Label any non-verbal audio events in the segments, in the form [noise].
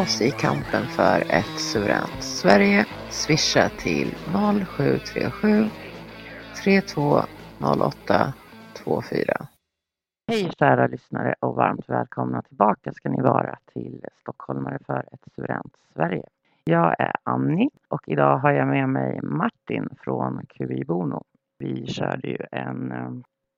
Oss i kampen för ett suveränt Sverige. Swisha till 0737 320824. Hej kära lyssnare och varmt välkomna tillbaka ska ni vara till Stockholmare för ett suveränt Sverige. Jag är Annie och idag har jag med mig Martin från QI Bono. Vi körde ju en eh,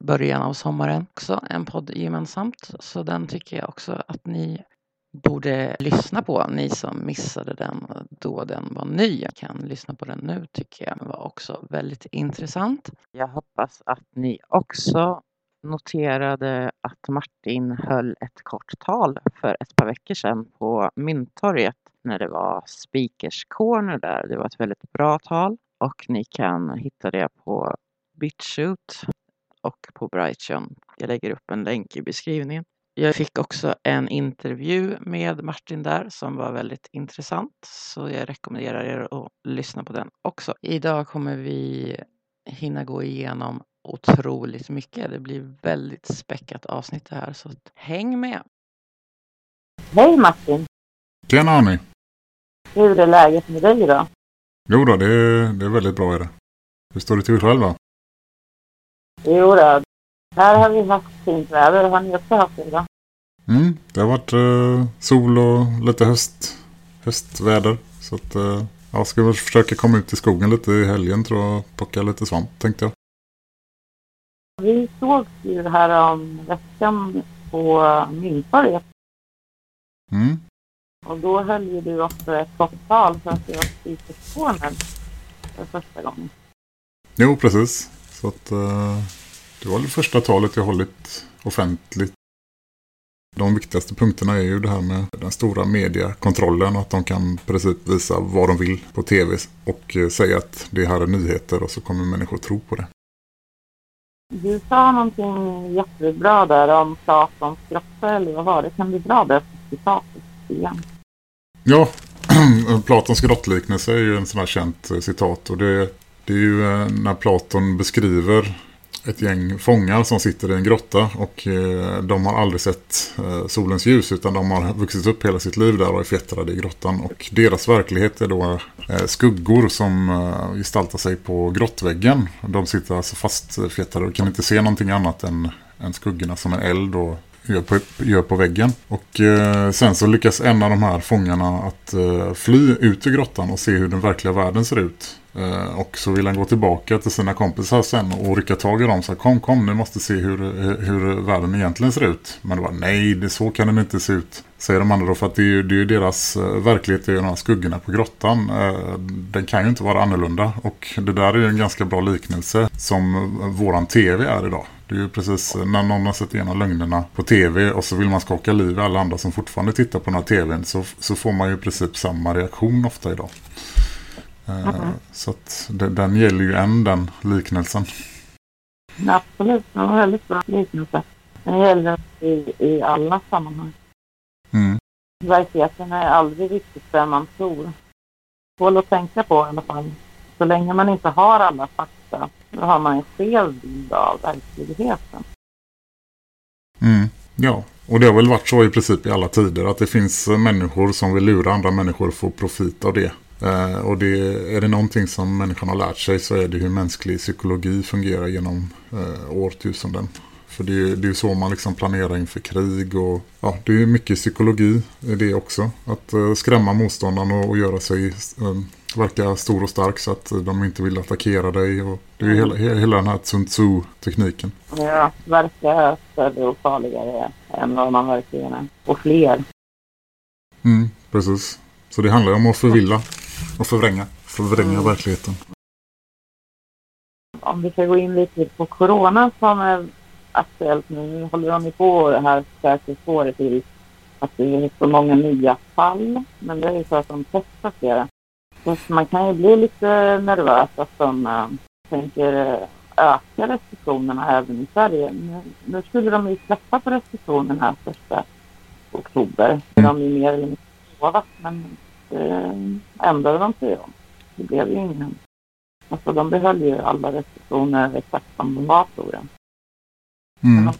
början av sommaren också, en podd gemensamt. Så den tycker jag också att ni borde lyssna på. Ni som missade den då den var ny kan lyssna på den nu tycker jag var också väldigt intressant. Jag hoppas att ni också noterade att Martin höll ett kort tal för ett par veckor sedan på Mynttorget när det var Speakers Corner där. Det var ett väldigt bra tal och ni kan hitta det på Bitshoot och på Brighton. Jag lägger upp en länk i beskrivningen. Jag fick också en intervju med Martin där som var väldigt intressant så jag rekommenderar er att lyssna på den också. Idag kommer vi hinna gå igenom otroligt mycket. Det blir väldigt späckat avsnitt det här så häng med! Hej Martin! Tjena Annie! Hur är läget med dig idag? Jo då, det är, det är väldigt bra är det. Hur står det till själv då? Jo då, här har vi haft fint väder. Har ni också haft det idag? Mm, det har varit eh, sol och lite höst, höstväder. Så att eh, jag ska väl försöka komma ut i skogen lite i helgen tror jag. Plocka lite svamp tänkte jag. Vi såg ju här om veckan på Mynttorget Mm, och då höll ju du också ett kort tal för att du var speakerspånen för första gången. jo precis. Så att eh, det var det första talet jag hållit offentligt De viktigaste punkterna är ju det här med den stora mediekontrollen. Att de kan precis visa vad de vill på tv och eh, säga att det här är nyheter och så kommer människor tro på det. Du sa någonting jättebra där om Platons grottor eller vad var det? Kan du dra det citatet igen? Ja, [clears throat] Platons grottliknelse är ju en sån här känt eh, citat och det, det är ju eh, när Platon beskriver ett gäng fångar som sitter i en grotta och eh, de har aldrig sett eh, solens ljus utan de har vuxit upp hela sitt liv där och är fjättrade i grottan och deras verklighet är då eh, skuggor som gestaltar sig på grottväggen. De sitter alltså fast fjättrade och kan inte se någonting annat än, än skuggorna som en eld och gör på, gör på väggen. Och eh, sen så lyckas en av de här fångarna att eh, fly ut ur grottan och se hur den verkliga världen ser ut. Eh, och så vill han gå tillbaka till sina kompisar sen och rycka tag i dem. Så kom, kom, ni måste se hur, hur världen egentligen ser ut. Men det var nej, det, så kan den inte se ut. Säger de andra då, för att det är ju, det är deras eh, verklighet, det är ju de här skuggorna på grottan. Eh, den kan ju inte vara annorlunda. Och det där är ju en ganska bra liknelse som våran tv är idag. Det är ju precis när någon har sett igenom lögnerna på tv och så vill man skaka liv i alla andra som fortfarande tittar på den här tvn så, så får man ju i princip samma reaktion ofta idag. Mm. Så att den gäller ju än den liknelsen. Absolut, det var väldigt bra liknelse. Den gäller i, i alla sammanhang. Mm. Verkligheten är aldrig riktigt där man tror. Tål att tänka på i alla fall. Så länge man inte har alla fakta då har man en skev bild av verkligheten. Mm. Ja, och det har väl varit så i princip i alla tider att det finns människor som vill lura andra människor få profit av det. Eh, och det, är det någonting som människan har lärt sig så är det hur mänsklig psykologi fungerar genom eh, årtusenden. För det är ju så man liksom planerar inför krig och ja, det är mycket psykologi i det också. Att eh, skrämma motståndaren och, och göra sig eh, verka stor och stark så att de inte vill attackera dig. Och det är ju hela, hela den här Sun Tzu-tekniken. Ja, verka större och farligare än vad man verkligen är. Och fler. Mm, precis. Så det handlar om att förvilla och förvränga. Förvränga mm. verkligheten. Om vi ska gå in lite på corona som är aktuellt nu. Nu håller de på det här säkert spåret till att det är så många nya fall. Men det är ju så att de testar flera. Så man kan ju bli lite nervös att de äh, tänker äh, öka restriktionerna även i Sverige. Nu, nu skulle de ju släppa på restriktionerna första oktober. Mm. De är mer eller mindre lovat men eh, ändrade de sig om. Det blev ju ingen. Alltså de behöll ju alla restriktioner exakt som de var tror jag. Mm.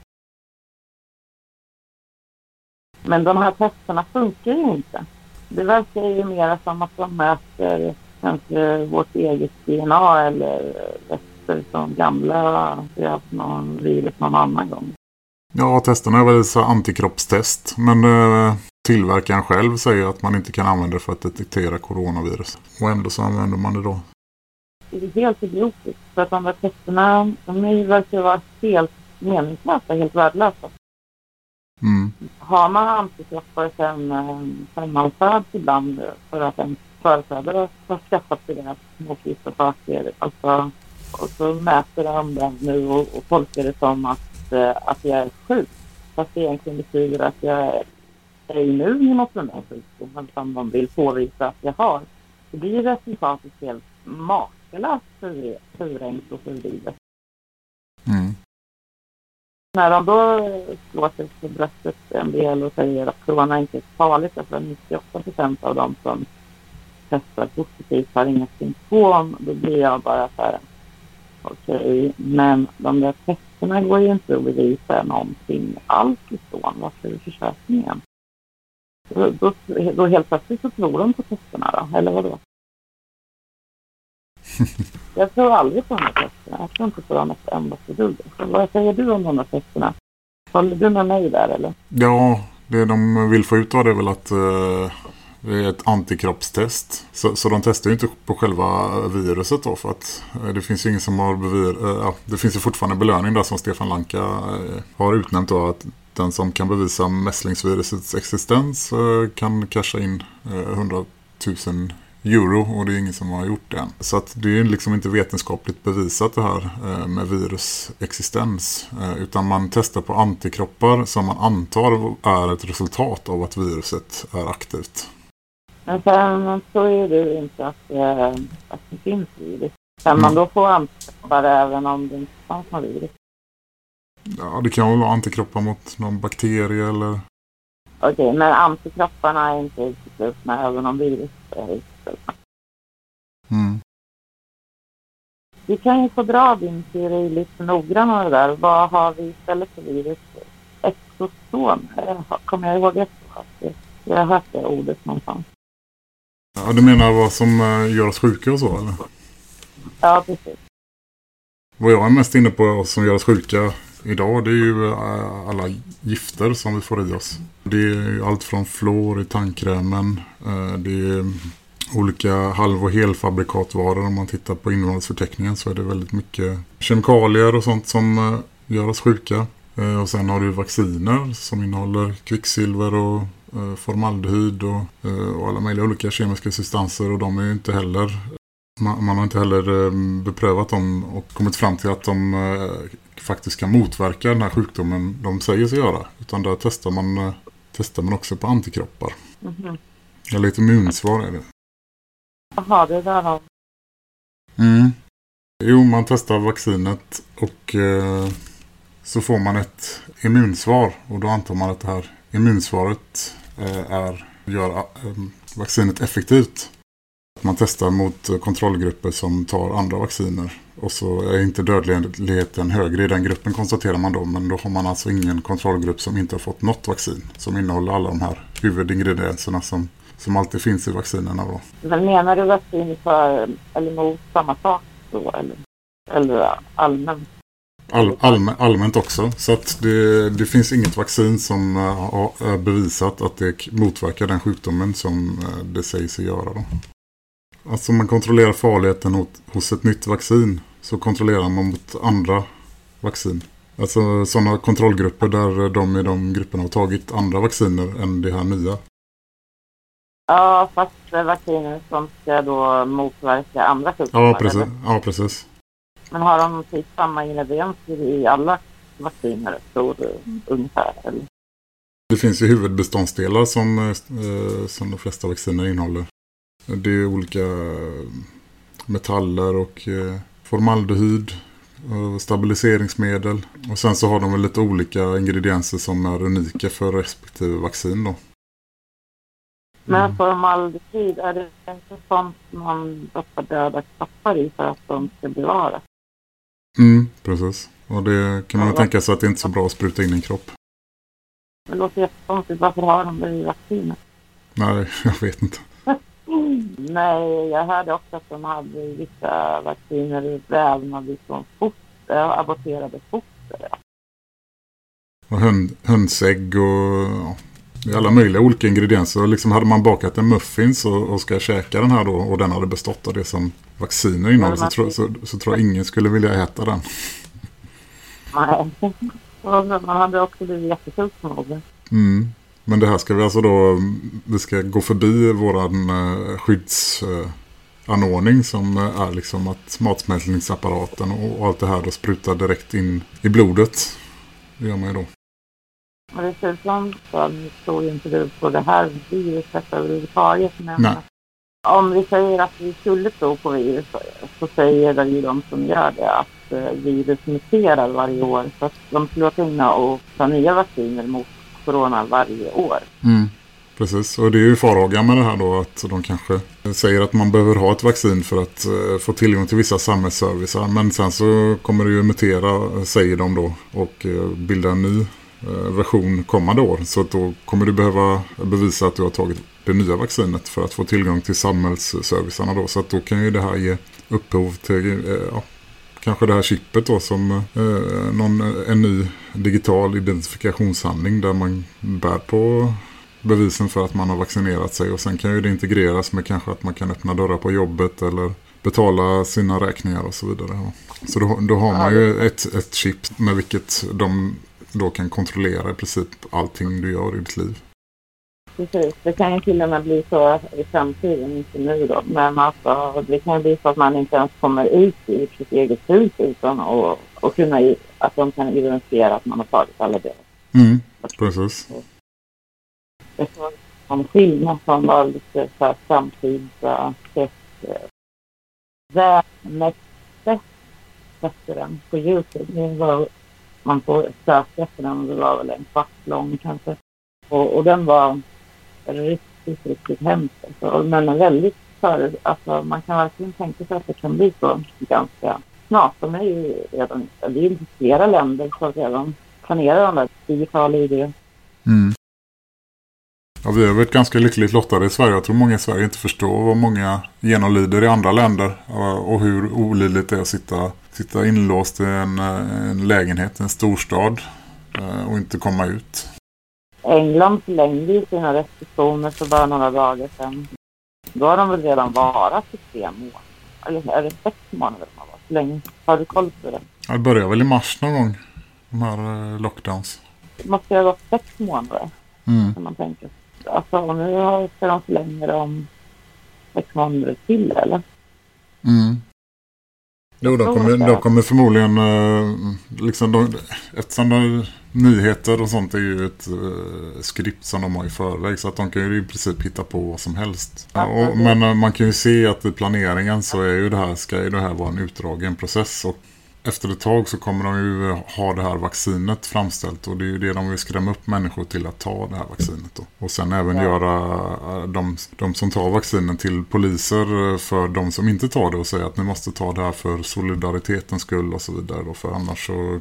Men de här testerna funkar ju inte. Det verkar ju mer som att de mäter kanske vårt eget DNA eller rester från gamla vi haft någon virus någon annan gång. Ja, testerna är väl så antikroppstest. Men eh, tillverkaren själv säger att man inte kan använda det för att detektera coronavirus. Och ändå så använder man det då. Det är helt idiotiskt. För att de här testerna, de verkar vara helt meningslösa, helt värdelösa. Mm. Har man antikroppar sen, sen man föds ibland för att en företrädare har skaffat sig det mot vissa saker. Alltså, och så mäter de den nu och, och tolkar det som att, eh, att jag är sjuk. Fast det egentligen betyder att jag är är immun mot den här sjukdomen som de vill påvisa att jag har. Så blir resultatet helt makalöst förvrängt och förvridet. Mm. När de då slår sig för bröstet en del och säger att corona inte är farligt därför att 98 procent av dem som testar positivt har inga symptom, då blir jag bara så här okej, okay, men de där testerna går ju inte att bevisa någonting alls ifrån. Varför är försäkringen? Då, då, helt plötsligt så tror de på testerna då, eller vadå? [laughs] jag tror aldrig på de här testerna. Jag tror inte på dem ett endaste dugg. Vad säger du om de här testerna? Håller du med mig där eller? Ja, det de vill få ut av det är väl att uh, det är ett antikroppstest. Så, så de testar ju inte på själva viruset då för att uh, det finns ju ingen som har bevir... Uh, det finns ju fortfarande belöning där som Stefan Lanka har utnämnt då att den som kan bevisa mässlingsvirusets existens eh, kan casha in 100 eh, 000 euro och det är ingen som har gjort det än. Så att det är liksom inte vetenskapligt bevisat det här eh, med virus existens. Eh, utan man testar på antikroppar som man antar är ett resultat av att viruset är aktivt. Men sen så är det inte att, att det finns virus. Kan man mm. då få antikroppar även om det inte fanns något virus? Ja, det kan väl vara antikroppar mot någon bakterie eller... Okej, okay, men antikropparna är inte uteslutna även om virus är uteslutna. Mm. Vi kan ju få dra din teori lite noggrannare där. Vad har vi istället för virus? Exosom? Kommer jag ihåg det? Jag har hört det ordet någonstans. Ja, du menar vad som eh, gör oss sjuka och så, eller? Ja, precis. Vad jag är mest inne på som gör oss sjuka idag det är ju eh, alla gifter som vi får i oss. Det är allt från flor i tandkrämen. Eh, det är olika halv- och helfabrikatvaror. Om man tittar på innehållsförteckningen så är det väldigt mycket kemikalier och sånt som eh, gör oss sjuka. Och sen har du vacciner som innehåller kvicksilver och formaldehyd och, och alla möjliga olika kemiska substanser och de är ju inte heller man, har inte heller beprövat dem och kommit fram till att de faktiskt kan motverka den här sjukdomen de säger sig göra. Utan där testar man, eh, testar man också på antikroppar. Mm -hmm. Eller ett immunsvar är det. Jaha, det där har... Mm. Jo, man testar vaccinet och eh, så får man ett immunsvar. Och då antar man att det här immunsvaret eh, är, gör eh, vaccinet effektivt. Man testar mot kontrollgrupper som tar andra vacciner. Och så är inte dödligheten högre i den gruppen konstaterar man då. Men då har man alltså ingen kontrollgrupp som inte har fått något vaccin. Som innehåller alla de här huvudingredienserna som, som alltid finns i vaccinerna då. Men menar du vaccin för eller mot samma sak då? Eller, eller allmänt? All, allmän, allmänt också. Så att det, det finns inget vaccin som har bevisat att det motverkar den sjukdomen som eh, det sägs sig göra då. Alltså man kontrollerar farligheten hos ett nytt vaccin så kontrollerar man mot andra vaccin. Alltså sådana kontrollgrupper där de i de grupperna har tagit andra vacciner än det här nya. Ja, fast vacciner som ska då motverka andra sjukdomar. Ja, precis. Ja, precis. Men har de typ samma ingredienser i alla vacciner, tror du, ungefär? Eller? Det finns ju huvudbeståndsdelar som, eh, som de flesta vacciner innehåller. Det är olika metaller och eh, formaldehyd stabiliseringsmedel. Och sen så har de väl lite olika ingredienser som är unika för respektive vaccin då. Men mm. formaldehyd, är det inte sånt man stoppar döda kroppar i för att de ska bevaras? Mm, precis. Och det kan man ju tänka sig att det inte är så bra att spruta in i en kropp. Det låter jättekonstigt. Varför har de det i vaccinet? Nej, [laughs] jag vet inte. Nej, jag hörde också att de hade vissa vacciner vävnade från foster, aborterade foster. Ja. Och höns, hönsägg och ja, alla möjliga olika ingredienser. Och liksom hade man bakat en muffins och, och ska käka den här då och den hade bestått av det som vacciner innehåller så, tro, så, så tror jag ingen skulle vilja äta den. Nej, [laughs] man hade också blivit jättesjuk med Mm. Men det här ska vi alltså då, vi ska gå förbi våran eh, skyddsanordning som är liksom att matsmältningsapparaten och allt det här då sprutar direkt in i blodet. Det gör man ju då. Men dessutom så tror inte du på det här viruset överhuvudtaget. Men Nej. om vi säger att vi skulle tro på virus så säger det ju de som gör det att eh, virus muterar varje år. Så att de skulle vara tvungna att ta nya vacciner mot coronan varje år. Mm. Precis, och det är ju farhågan med det här då att de kanske säger att man behöver ha ett vaccin för att eh, få tillgång till vissa samhällsservicer. Men sen så kommer det ju mutera, säger de då, och eh, bilda en ny eh, version kommande år. Så då kommer du behöva bevisa att du har tagit det nya vaccinet för att få tillgång till samhällsservicerna då. Så att då kan ju det här ge upphov till ja, kanske det här chippet då som eh, någon, en ny digital identifikationshandling där man bär på bevisen för att man har vaccinerat sig och sen kan ju det integreras med kanske att man kan öppna dörrar på jobbet eller betala sina räkningar och så vidare. Så då, då har man ju ett, ett chip med vilket de då kan kontrollera i princip allting du gör i ditt liv. Precis. Det kan ju till och med bli så i framtiden, inte nu då. Men alltså, det kan ju bli så att man inte ens kommer ut ur sitt eget hus utan att och kunna, att de kan identifiera att man har tagit alla delar. Mm, precis. Det var en skillnad som var lite så här framtida sätt. Värnäkte hette den på Youtube. Det var, man får söka efter den det var väl en kvart lång kanske. Och, och den var riktigt, riktigt hemskt. Alltså, men väldigt för, alltså man kan verkligen tänka sig att det kan bli så ganska snart. De är ju redan, det är ju flera länder som redan planerar de där digitala ID. Mm. Ja, vi har varit ganska lyckligt lottade i Sverige. Jag tror många i Sverige inte förstår vad många genomlider i andra länder. Eh, och hur olidligt det är att sitta, sitta inlåst i en, eh, en lägenhet, en storstad eh, och inte komma ut. England förlängde ju sina restriktioner för bara några dagar sedan. Då har de väl redan varit i tre månader. Eller är det sex månader de har varit? länge? Har du koll på det? Ja, det börjar väl i mars någon gång. De här eh, lockdowns. Det måste ju ha gått sex månader. Mm. Kan man tänka. Alltså nu ska de förlänga det om sex månader till eller? Mm. Jo, de kommer, de kommer förmodligen, eh, liksom de, eftersom de, nyheter och sånt är ju ett uh, skript som de har i förväg så att de kan ju i princip hitta på vad som helst. Ja, och, men uh, man kan ju se att i planeringen så är ju det här, ska ju det här vara en utdragen process och efter ett tag så kommer de ju ha det här vaccinet framställt och det är ju det de vill skrämma upp människor till att ta det här vaccinet då. Och sen även ja. göra eh, de, de som tar vaccinen till poliser för de som inte tar det och säga att ni måste ta det här för solidaritetens skull och så vidare då, för annars så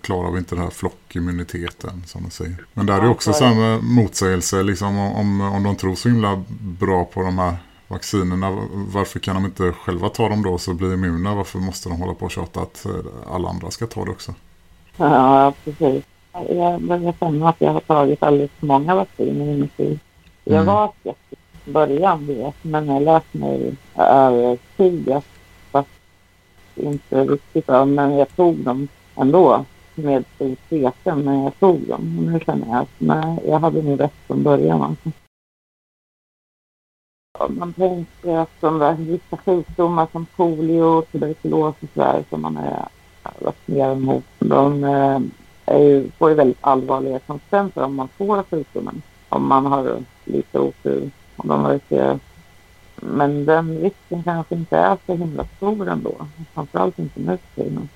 klarar vi inte den här flockimmuniteten som de säger. Men där är också med motsägelse liksom om, om de tror så himla bra på de här vaccinerna, varför kan de inte själva ta dem då så blir immuna? Varför måste de hålla på och tjata att eh, alla andra ska ta det också? Ja, precis. Jag börjar känna att jag har tagit alldeles för många vacciner i mitt liv. Jag mm. var skeptisk i början, vet, men jag lärt mig övertygat fast inte riktigt av, men jag tog dem ändå med stor tvekan, men jag tog dem. Och nu känner jag att nej, jag hade nog rätt från början. Alltså man tänker att de där vissa sjukdomar som polio, tuberkulos och sådär som man är vaccinerad mot, de eh, är ju, får ju väldigt allvarliga konsekvenser om man får sjukdomen. Om man har lite otur. Och de verkar, men den risken kanske inte är så himla stor ändå. Framförallt inte nu för tiden.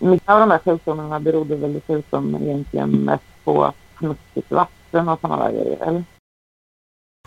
Mycket av de här sjukdomarna berodde väl dessutom egentligen mest på smutsigt vatten och sådana där grejer, eller?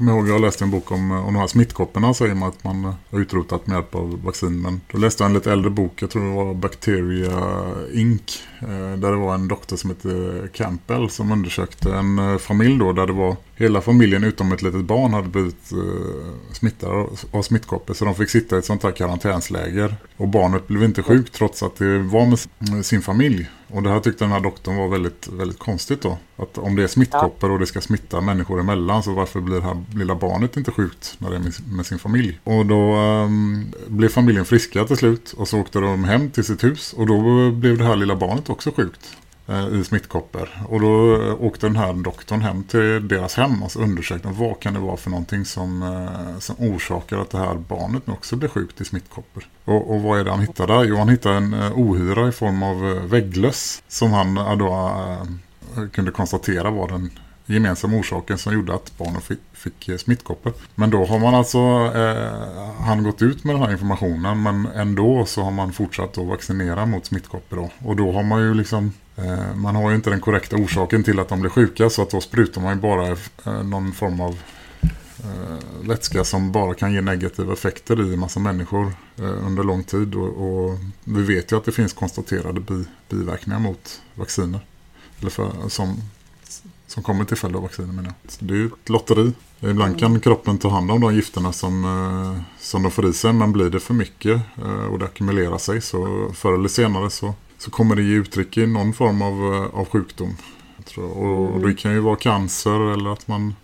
Kommer ihåg, jag läste en bok om, eh, om de här smittkopporna alltså, säger man att man eh, har utrotat med hjälp av vaccin. Men då läste jag en lite äldre bok, jag tror det var Bacteria Inc. Eh, där det var en doktor som hette Campbell som undersökte en eh, familj då där det var hela familjen utom ett litet barn hade blivit eh, smittade av smittkoppor. Så de fick sitta i ett sånt här karantänsläger. Och barnet blev inte sjukt trots att det var med sin familj. Och det här tyckte den här doktorn var väldigt, väldigt konstigt då. Att om det är smittkoppor och det ska smitta människor emellan så varför blir det här lilla barnet inte sjukt när det är med sin familj? Och då um, blev familjen friska till slut och så åkte de hem till sitt hus och då blev det här lilla barnet också sjukt eh, i smittkoppor. Och då eh, åkte den här doktorn hem till deras hem och så undersökte vad kan det vara för någonting som, eh, som orsakar att det här barnet också blir sjukt i smittkoppor. Och, och vad är det han hittar där? Jo, han hittar en ohyra i form av vägglöss som han då kunde konstatera var den gemensamma orsaken som gjorde att barnen fick, fick eh, smittkoppor. Men då har man alltså eh, han gått ut med den här informationen men ändå så har man fortsatt att vaccinera mot smittkoppor då. Och då har man ju liksom eh, man har ju inte den korrekta orsaken till att de blir sjuka så att då sprutar man ju bara eh, någon form av eh, vätska som bara kan ge negativa effekter i en massa människor eh, under lång tid och, och, vi vet ju att det finns konstaterade bi, biverkningar mot vacciner eller för, som som kommer till följd av vacciner menar jag. Det är ju ett lotteri. Ibland kan kroppen ta hand om de gifterna som, eh, som de får i sig men blir det för mycket eh, och det ackumulerar sig så förr eller senare så, så kommer det ge uttryck i någon form av, eh, av sjukdom. Och, och det kan ju vara cancer eller att man...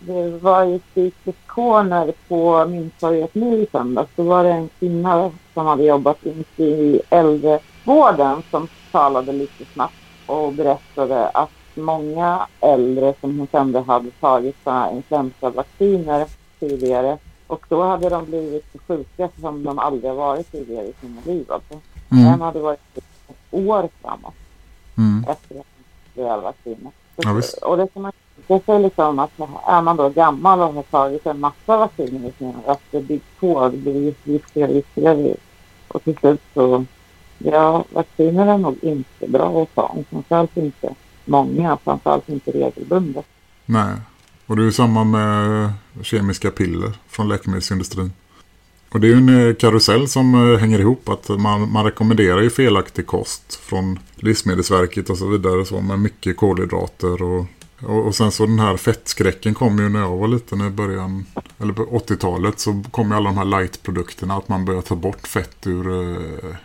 Det var ju psykisk corner på Mynttorget nu i söndags. Då var det en kvinna som hade jobbat i äldrevården som talade lite snabbt och berättade att många äldre som hon kände hade tagit influensavacciner tidigare. Och då hade de blivit sjuka som de aldrig varit tidigare i sina liv. Alltså. Mm. En hade varit ett år framåt Mm. efter att de blev vaccinet. Ja, och det kan man det säger liksom att är man då gammal och har tagit en massa vacciner i sina att det byggs på, det blir giftigare och giftigare. Och till slut så, ja, vacciner är nog inte bra att ta. Framförallt inte många, framförallt inte regelbundet. Nej. Och det är ju samma med kemiska piller från läkemedelsindustrin. Och det är ju en eh, karusell som eh, hänger ihop att man, man rekommenderar ju felaktig kost från Livsmedelsverket och så vidare så med mycket kolhydrater och, och, och sen så den här fettskräcken kom ju när jag var liten i början eller på 80-talet så kom ju alla de här light-produkterna att man började ta bort fett ur eh,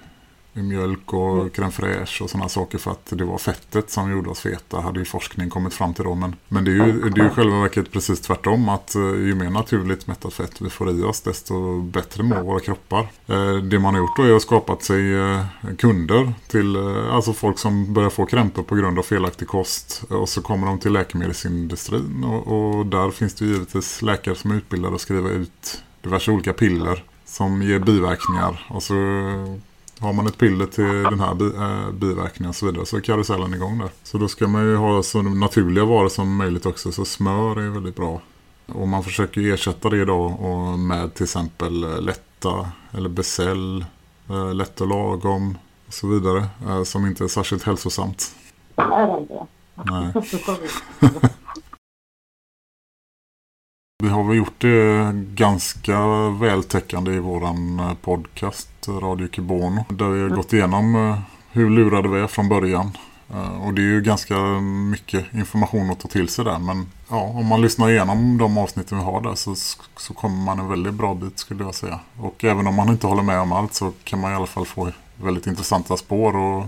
mjölk och crème fraîche och sådana saker för att det var fettet som gjorde oss feta hade ju forskning kommit fram till då men, men det är ju det är ju själva verket precis tvärtom att eh, ju mer naturligt mättat fett vi får i oss desto bättre mår våra kroppar. Eh, Det man har gjort då är att skapat sig eh, kunder till alltså folk som börjar få krämpor på grund av felaktig kost och så kommer de till läkemedelsindustrin och, och där finns det givetvis läkare som är utbildade att skriva ut diverse olika piller som ger biverkningar och så har man ett piller till den här bi, eh, biverkningen och så vidare så är karusellen igång där. Så då ska man ju ha så naturliga varor som möjligt också så smör är väldigt bra. Och man försöker ersätta det då och med till exempel eh, lätta eller Becell, eh, lätt och lagom och så vidare eh, som inte är särskilt hälsosamt. Är det inte? Nej. [laughs] Vi har väl gjort det ganska vältäckande i våran eh, podcast eh, Radio Kibono. Där vi har gått igenom eh, hur lurade vi är från början. Och det är ju ganska mycket information att ta till sig där. Men ja, om man lyssnar igenom de avsnitten vi har där så, så kommer man en väldigt bra bit skulle jag säga. Och även om man inte håller med om allt så kan man i alla fall få väldigt intressanta spår. Och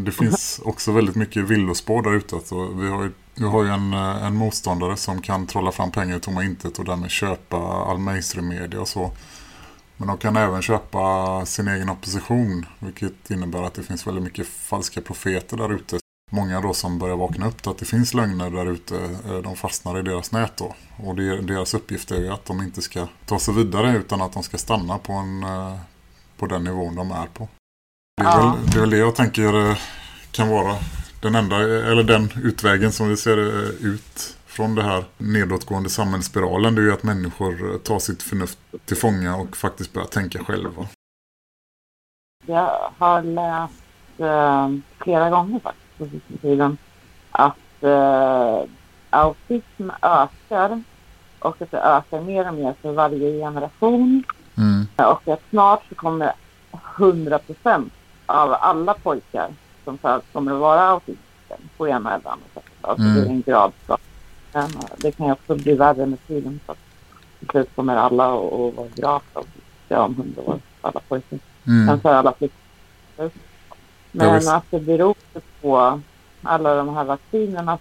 det finns också väldigt mycket villospår där ute. Så vi har ju, vi har ju en, eh, en motståndare som kan trolla fram pengar ur tomma intet och därmed köpa all mainstream-media och så. Men de kan även köpa sin egen opposition. Vilket innebär att det finns väldigt mycket falska profeter där ute. Många då som börjar vakna upp att det finns lögner där ute. eh, De fastnar i deras nät då. Och det, deras uppgift är ju att de inte ska ta sig vidare utan att de ska stanna på, en, eh, på den nivån de är på. Det är, väl, det är väl det jag tänker kan vara den enda, eller den utvägen som vi ser eh, ut från det här nedåtgående samhällsspiralen. Det är ju att människor eh, tar sitt förnuft till fånga och faktiskt börjar tänka själva. Jag har läst eh, flera gånger faktiskt på sista tiden att eh, autism ökar och att det ökar mer och mer för varje generation Mm. och att snart så kommer 100 procent av alla pojkar som föds kommer att vara autister på ena eller andra sättet. Alltså Mm. det är en gradskala. Men eh, det kan ju också bli värre med tiden så till slut kommer alla att vara gravt autistiska om 100 år, alla pojkar. Mm. Sen för alla flickor. Men att det beror på alla de här vaccinerna.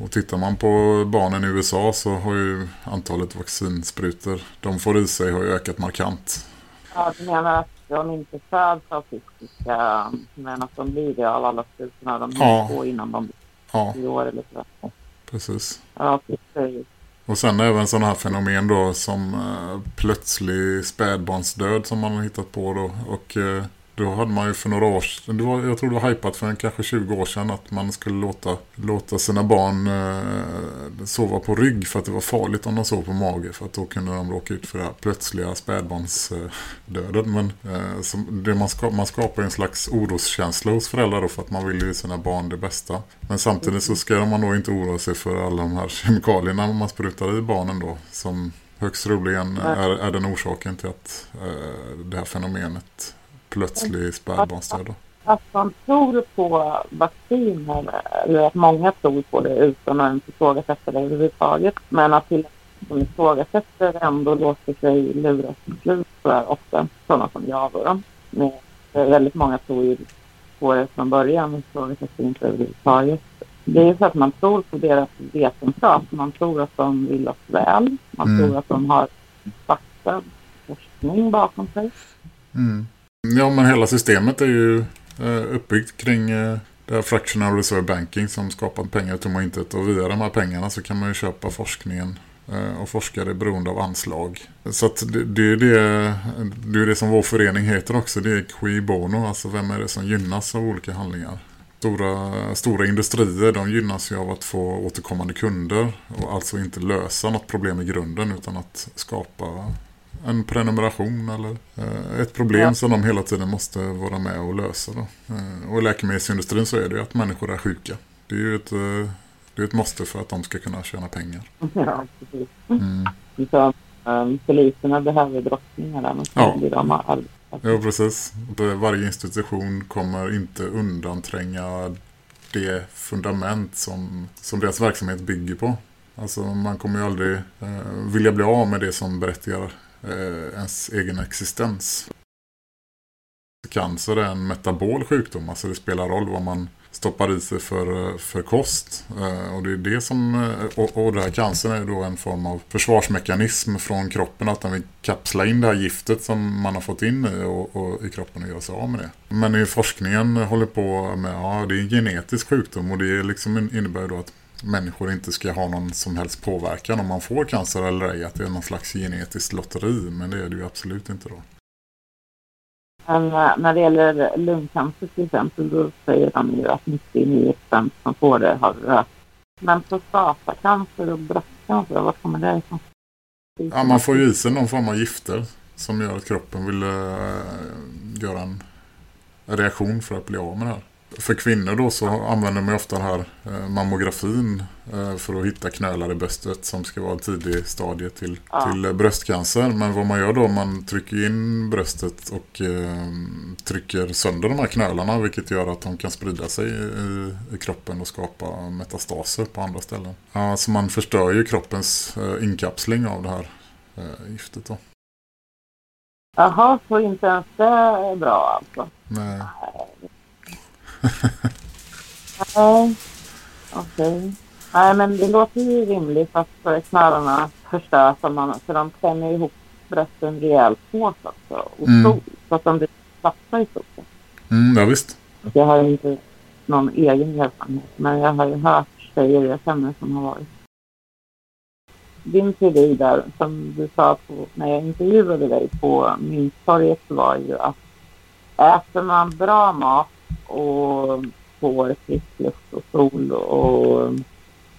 Och tittar man på barnen i USA så har ju antalet vaccinsprutor de får i sig har ju ökat markant. Ja, du menar att de inte föds autistiska men att de blir det av alla sprutorna de Ja. får innan de blir Ja, 10 år eller så. precis. Ja, ju Och sen även sådana här fenomen då som eh, plötslig spädbarnsdöd som man har hittat på då. Och eh, då hade man ju för några år sedan, var, jag tror det var hypat för en, kanske 20 år sedan att man skulle låta, låta sina barn eh, sova på rygg för att det var farligt om de sov på mage för att då kunde de råka ut för det här plötsliga spädbarnsdöden. Men eh, som, det man, ska, man skapar en slags oroskänsla hos föräldrar då för att man vill ju sina barn det bästa. Men samtidigt så ska man då inte oroa sig för alla de här [laughs] kemikalierna man sprutar i barnen då som högst troligen är, är den orsaken till att eh, det här fenomenet plötslig spädbarnsdöd. då. att man tror på vacciner, eller att många tror på det utan att ens ifrågasätta det överhuvudtaget. Men att till som ifrågasätter ändå låter sig luras till slut så är ofta sådana som jag då. Men väldigt många tror ju på det från början och ifrågasätter inte överhuvudtaget. Det är för att man tror på deras vetenskap. Man tror att de vill oss väl. Man Mm. tror att de har fakta, forskning bakom sig. Ja men hela systemet är ju eh, uppbyggt kring eh, det här fractional reserve banking som skapar pengar till tomma intet. Och via de här pengarna så kan man ju köpa forskningen eh, och forskare beroende av anslag. Så att det, det, är det, det är det som vår förening heter också. Det är qui bono, alltså vem är det som gynnas av olika handlingar. Stora, stora industrier de gynnas ju av att få återkommande kunder och alltså inte lösa något problem i grunden utan att skapa en prenumeration eller eh, ett problem ja. som de hela tiden måste vara med och lösa. Då. Eh, och i läkemedelsindustrin så är det ju att människor är sjuka. Det är ju ett, eh, det är ett måste för att de ska kunna tjäna pengar. Ja, precis. Mm. Så, um, poliserna behöver drottningar där, ja. blir de Ja, precis. Varje institution kommer inte undantränga det fundament som, som deras verksamhet bygger på. Alltså man kommer ju aldrig eh, vilja bli av med det som berättigar eh, ens egen existens. Cancer är en metabol sjukdom, alltså det spelar roll vad man stoppar i sig för, eh, för kost. Eh, och det är det som, eh, och, och det här cancern är då en form av försvarsmekanism från kroppen att den vill kapsla in det här giftet som man har fått in i, och, och i kroppen och göra sig av med det. Men i forskningen håller på med, ja det är en genetisk sjukdom och det liksom innebär då att människor inte ska ha någon som helst påverkan om man får cancer eller ej. Att det är någon slags genetiskt lotteri, men det är det ju absolut inte då. Men eh, när det gäller lungcancer till exempel, då säger de ju att 99 procent som får det har rökt. Men prostatacancer och bröstcancer, vad kommer det ifrån? Ja, man får ju i sig någon form av gifter som gör att kroppen vill uh, göra en reaktion för att bli av med det här för kvinnor då så använder man ofta den här eh, mammografin eh, för att hitta knölar i bröstet som ska vara tidig stadie till, ja. till bröstcancer. Men vad man gör då, man trycker in bröstet och eh, trycker sönder de här knölarna vilket gör att de kan sprida sig i, i kroppen och skapa metastaser på andra ställen. Ja, så man förstör ju kroppens eh, inkapsling av det här eh, giftet då. Jaha, så inte ens det är bra alltså? Nej. [laughs] Nej, okej. Okay. Nej, men det låter ju rimligt att knölarna förstörs man, för de klämmer ihop brösten rejält hårt också. Och mm. så, så att de blir svarta i stort sett. Mm, ja, visst. Jag har inte någon egen erfarenhet, men jag har ju hört tjejer jag känner som har varit. Din teori där, som du sa på, när jag intervjuade dig på Mynttorget, var ju att äter man bra mat och får frisk luft och sol och,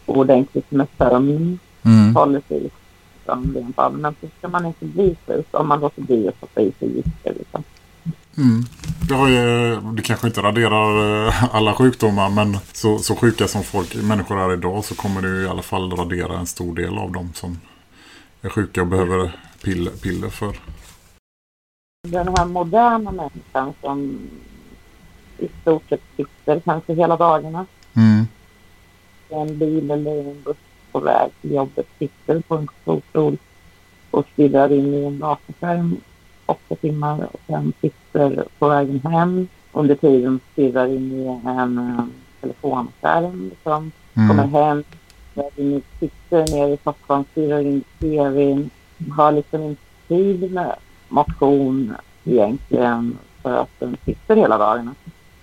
och ordentligt med sömn. Mm. Håller sig liksom rent allmänt så ska man inte bli sjuk om man låter bli att stoppa i sig gifter. Liksom. Mm. Det, har ju, det kanske inte raderar eh, alla sjukdomar men så, så sjuka som folk, människor är idag så kommer det i alla fall radera en stor del av dem som är sjuka och behöver piller, piller för. Den här moderna människan som i stort sett sitter kanske hela dagarna. Mm. En bil eller en buss på väg till jobbet sitter på en kontorsstol och stirrar in i en datorskärm åtta timmar och sen sitter på vägen hem. Under tiden stirrar in i en uh, telefonskärm. Liksom. Mm. Kommer hem, sitter nere i soffan, stirrar in i tvn. Har liksom inte tid med motion egentligen för att den sitter hela dagarna.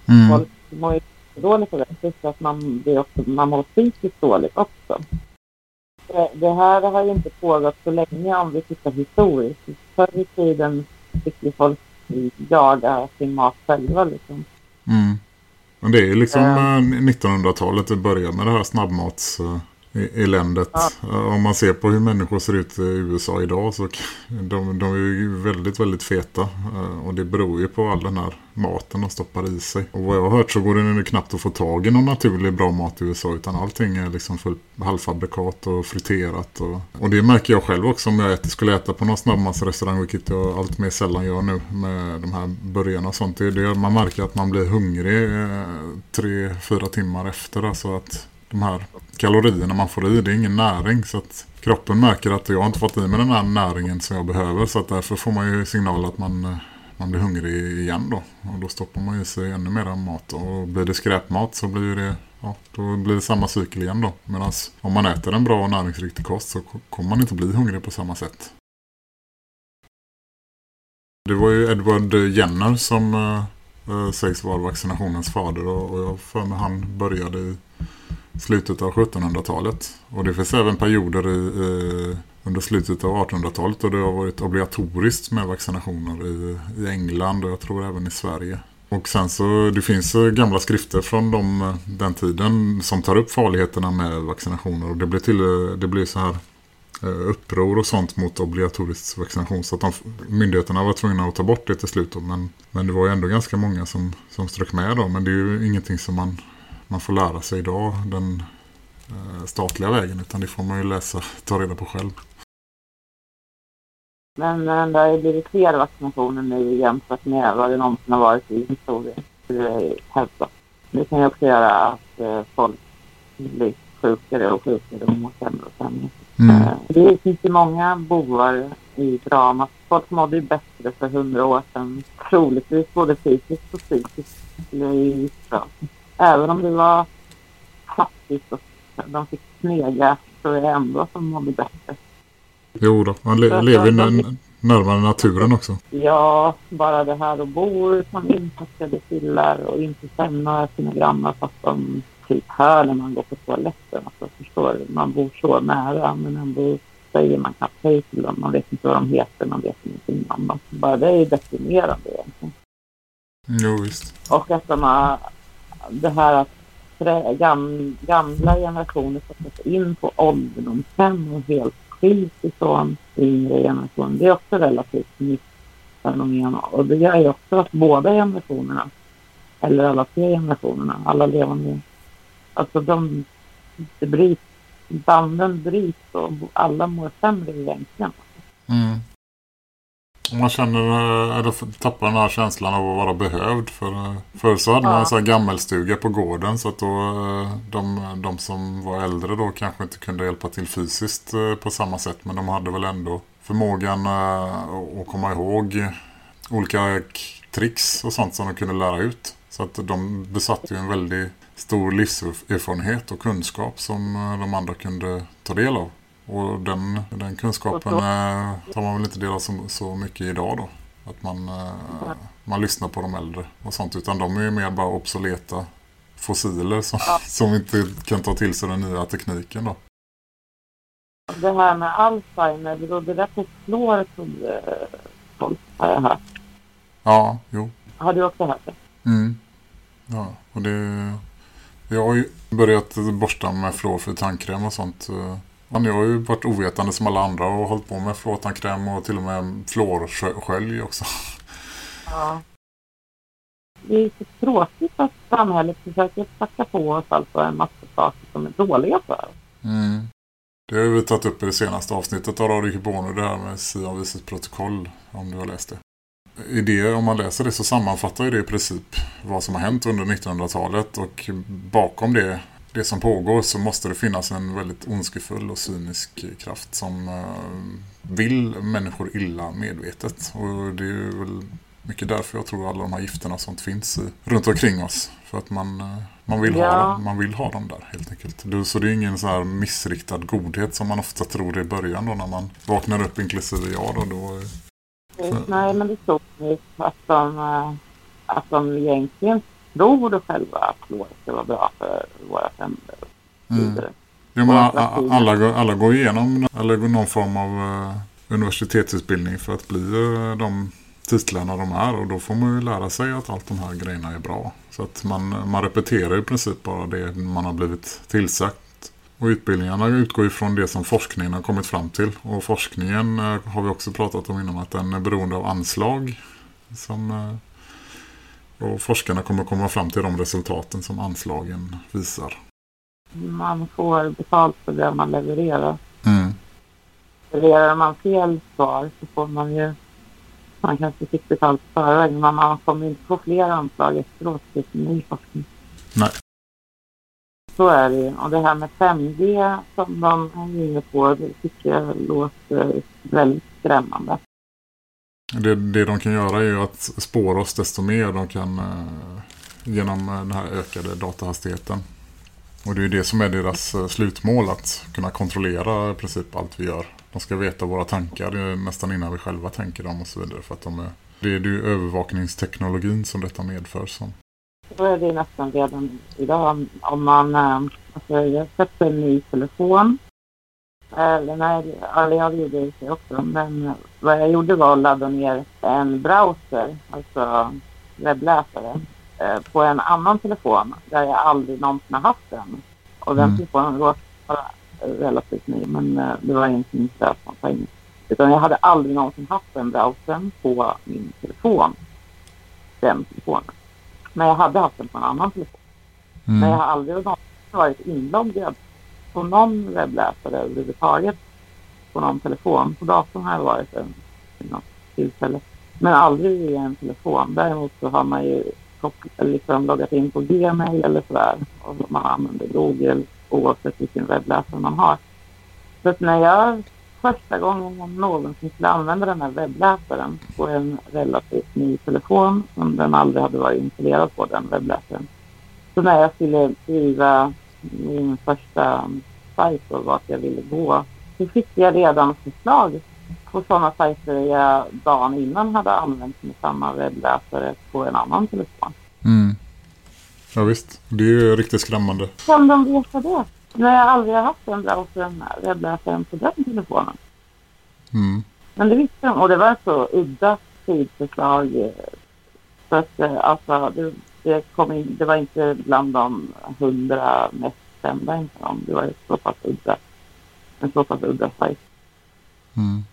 Mm. Folk mår ju dåligt av det. Plus att man, det också, man mår psykiskt dåligt också. Det, det här har ju inte pågått så länge om vi tittar historiskt. Förr i tiden fick folk jaga sin mat själva liksom. Mm. Men det är liksom mm. 1900-talet det börjar med det här snabbmats eländet. Ja. Om man ser på hur människor ser ut i USA idag så de, de är ju väldigt, väldigt feta. Eh, och det beror ju på all den här maten de stoppar i sig. Och vad jag har hört så går det nu knappt att få tag i någon naturlig bra mat i USA utan allting är liksom fullt halvfabrikat och friterat. Och, och det märker jag själv också om jag äter, skulle äta på någon snabbmatsrestaurang vilket jag allt mer sällan gör nu med de här börjarna och sånt. Det, det, man märker att man blir hungrig eh, tre, fyra timmar efter. Alltså att de här kalorierna man får i, det är ingen näring så att kroppen märker att jag har inte fått i mig den här näringen som jag behöver. Så att därför får man ju signal att man, eh, man blir hungrig igen då. Och då stoppar man i sig ännu mer mat. Och blir det skräpmat så blir det ja, då blir det samma cykel igen då. Medan om man äter en bra och näringsriktig kost så kommer man inte bli hungrig på samma sätt. Det var ju Edward Jenner som äh, sägs vara vaccinationens fader. Och, och jag för mig han började i slutet av 1700-talet. Och det finns även perioder i, i, under slutet av 1800-talet och det har varit obligatoriskt med vaccinationer i, i England och jag tror även i Sverige. Och sen så det finns eh, gamla skrifter från de, eh, den tiden som tar upp farligheterna med vaccinationer och det blir till eh, det blir så här uppror och sånt mot obligatorisk vaccination så att de, myndigheterna var tvungna att ta bort det till slut. Då. Men, men det var ju ändå ganska många som, som strök med då. Men det är ju ingenting som man, man får lära sig idag den eh, statliga vägen utan det får man ju läsa, ta reda på själv. Men det har ju blivit fler vaccinationer nu jämfört med vad det någonsin har varit i historien. Det är hälsa. Det kan ju också göra att eh, folk blir sjukare och sjukare och mår sämre och sämre. Mm. Eh, det finns ju många bovar i dramat. Folk mådde ju bättre för hundra år sedan. Troligtvis både fysiskt och psykiskt. Även om det var fattigt och de fick snega så är det ändå som mådde bättre. Jo då, man le lever närmare naturen också. Ja, bara det här att bo som inpackade killar och inte känna sina grannar fast de typ hör när man går på toaletten. Alltså, förstår du? Man bor så nära men ändå säger man knappt hej till dem. Man vet inte vad de heter, man vet ingenting om dem. Bara det är deprimerande egentligen. Jo, visst. Och att de har det här att gam, gamla generationer sätts in på ålderdomshem och helt skiljs ifrån yngre generationer. Det är också relativt nytt fenomen och det gör ju också att båda generationerna, eller alla tre generationerna, alla levande Alltså de, det bryts, banden bryts och alla mår sämre egentligen. Mm. Man känner, eh, eller tappar den här känslan av att vara behövd. För, eh, för så hade ja. man en sån här gammelstuga på gården så att då eh, de, de som var äldre då kanske inte kunde hjälpa till fysiskt på samma sätt. Men de hade väl ändå förmågan att komma ihåg olika tricks och sånt som de kunde lära ut. Så att de besatt ju en väldigt stor livserfarenhet och kunskap som de andra kunde ta del av. Och den, den kunskapen eh, tar man väl inte del av så, så mycket idag då. Att man, eh, man lyssnar på de äldre och sånt. Utan de är ju mer bara obsoleta fossiler som, ja. [laughs] som inte kan ta till sig den nya tekniken då. Det här med Alzheimer, det på fluor trodde folk, har jag hört. Ja, jo. Har du också hört det? Mm. Ja, och det, jag har ju börjat borsta med fluorfri tandkräm och sånt. Men jag har ju varit ovetande som alla andra och hållit på med fluortandkräm och till och med fluorskölj också. Ja. Det är så tråkigt att samhället försöker packa på oss alltså en massa saker som är dåliga för mm. Det har vi tagit upp i det senaste avsnittet av Radio Kibono, det här med Sion Vises protokoll, om du har läst det i det, om man läser det så sammanfattar ju det i princip vad som har hänt under 1900-talet och bakom det, det som pågår så måste det finnas en väldigt ondskefull och cynisk kraft som uh, vill människor illa medvetet och det är väl mycket därför jag tror alla de här gifterna sånt finns runt omkring oss för att man, uh, man, vill ja. ha, man vill ha dem där helt enkelt. Så det är ingen så här missriktad godhet som man ofta tror i början då när man vaknar upp inklusive jag då, då Nej, men det stod att de, eh, att de egentligen tror själva att fluor ska vara bra för våra tänder. Mm. Jo, men alla, alla går igenom eller någon form av uh, universitetsutbildning för att bli uh, de titlarna de är och då får man ju lära sig att allt de här grejerna är bra. Så att man, man repeterar i princip bara det man har blivit tillsagt och utbildningarna utgår ifrån det som forskningen har kommit fram till. Och forskningen eh, har vi också pratat om innan att den är beroende av anslag. Som, eh, och forskarna kommer komma fram till de resultaten som anslagen visar. Man får betalt för det man levererar. Mm. Levererar man fel svar så får man ju man kanske fick betalt förväg men man kommer inte få fler anslag efteråt till ny forskning. Nej. Så är det Och det här med 5G som de är inne på, det tycker jag låter väldigt skrämmande. Det, det de kan göra är ju att spåra oss desto mer. De kan eh, genom eh, den här ökade datahastigheten. Och det är det som är deras eh, slutmål, att kunna kontrollera i princip allt vi gör. De ska veta våra tankar nästan innan vi själva tänker dem och så vidare. För att de är Det är ju övervakningsteknologin som detta medför. Så. Så är det nästan redan idag. Om man, alltså jag sätter en ny telefon. Eller nej, eller jag gjorde det också. Men vad jag gjorde var att ladda ner en browser, alltså webbläsare, eh, på en annan telefon där jag aldrig någonsin har haft den. Och den Mm. telefonen råkade vara relativt ny, men eh, det var ingenting stötsamt på engelska. Utan jag hade aldrig någonsin haft den browsern på min telefon. Den telefonen. Men jag hade haft den på en annan telefon. Men jag Mm. har aldrig någonsin varit inloggad på någon webbläsare överhuvudtaget. På någon telefon. På datorn har jag varit en, vid något tillfälle. Men aldrig via en telefon. Däremot så har man ju liksom loggat in på Gmail eller sådär. Och man använder Google oavsett vilken webbläsare man har. Så att när jag första gången jag någonsin skulle använda den här webbläsaren på en relativt ny telefon som den aldrig hade varit installerad på den webbläsaren. Så när jag skulle skriva min första sajt och vart jag ville gå så fick jag redan förslag på sådana sajter jag dagen innan hade använt med samma webbläsare på en annan telefon. Mm. Ja visst, det är ju riktigt skrämmande. Kan de veta det? När jag aldrig har haft den browsern, webbläsaren på den telefonen. Mm. Men det visste de och det var så udda sidförslag. eh, Så att eh, alltså, det, det, kom in, det var inte bland de hundra mest kända inte de. Det var så pass udda. En så pass udda sajt. Mm.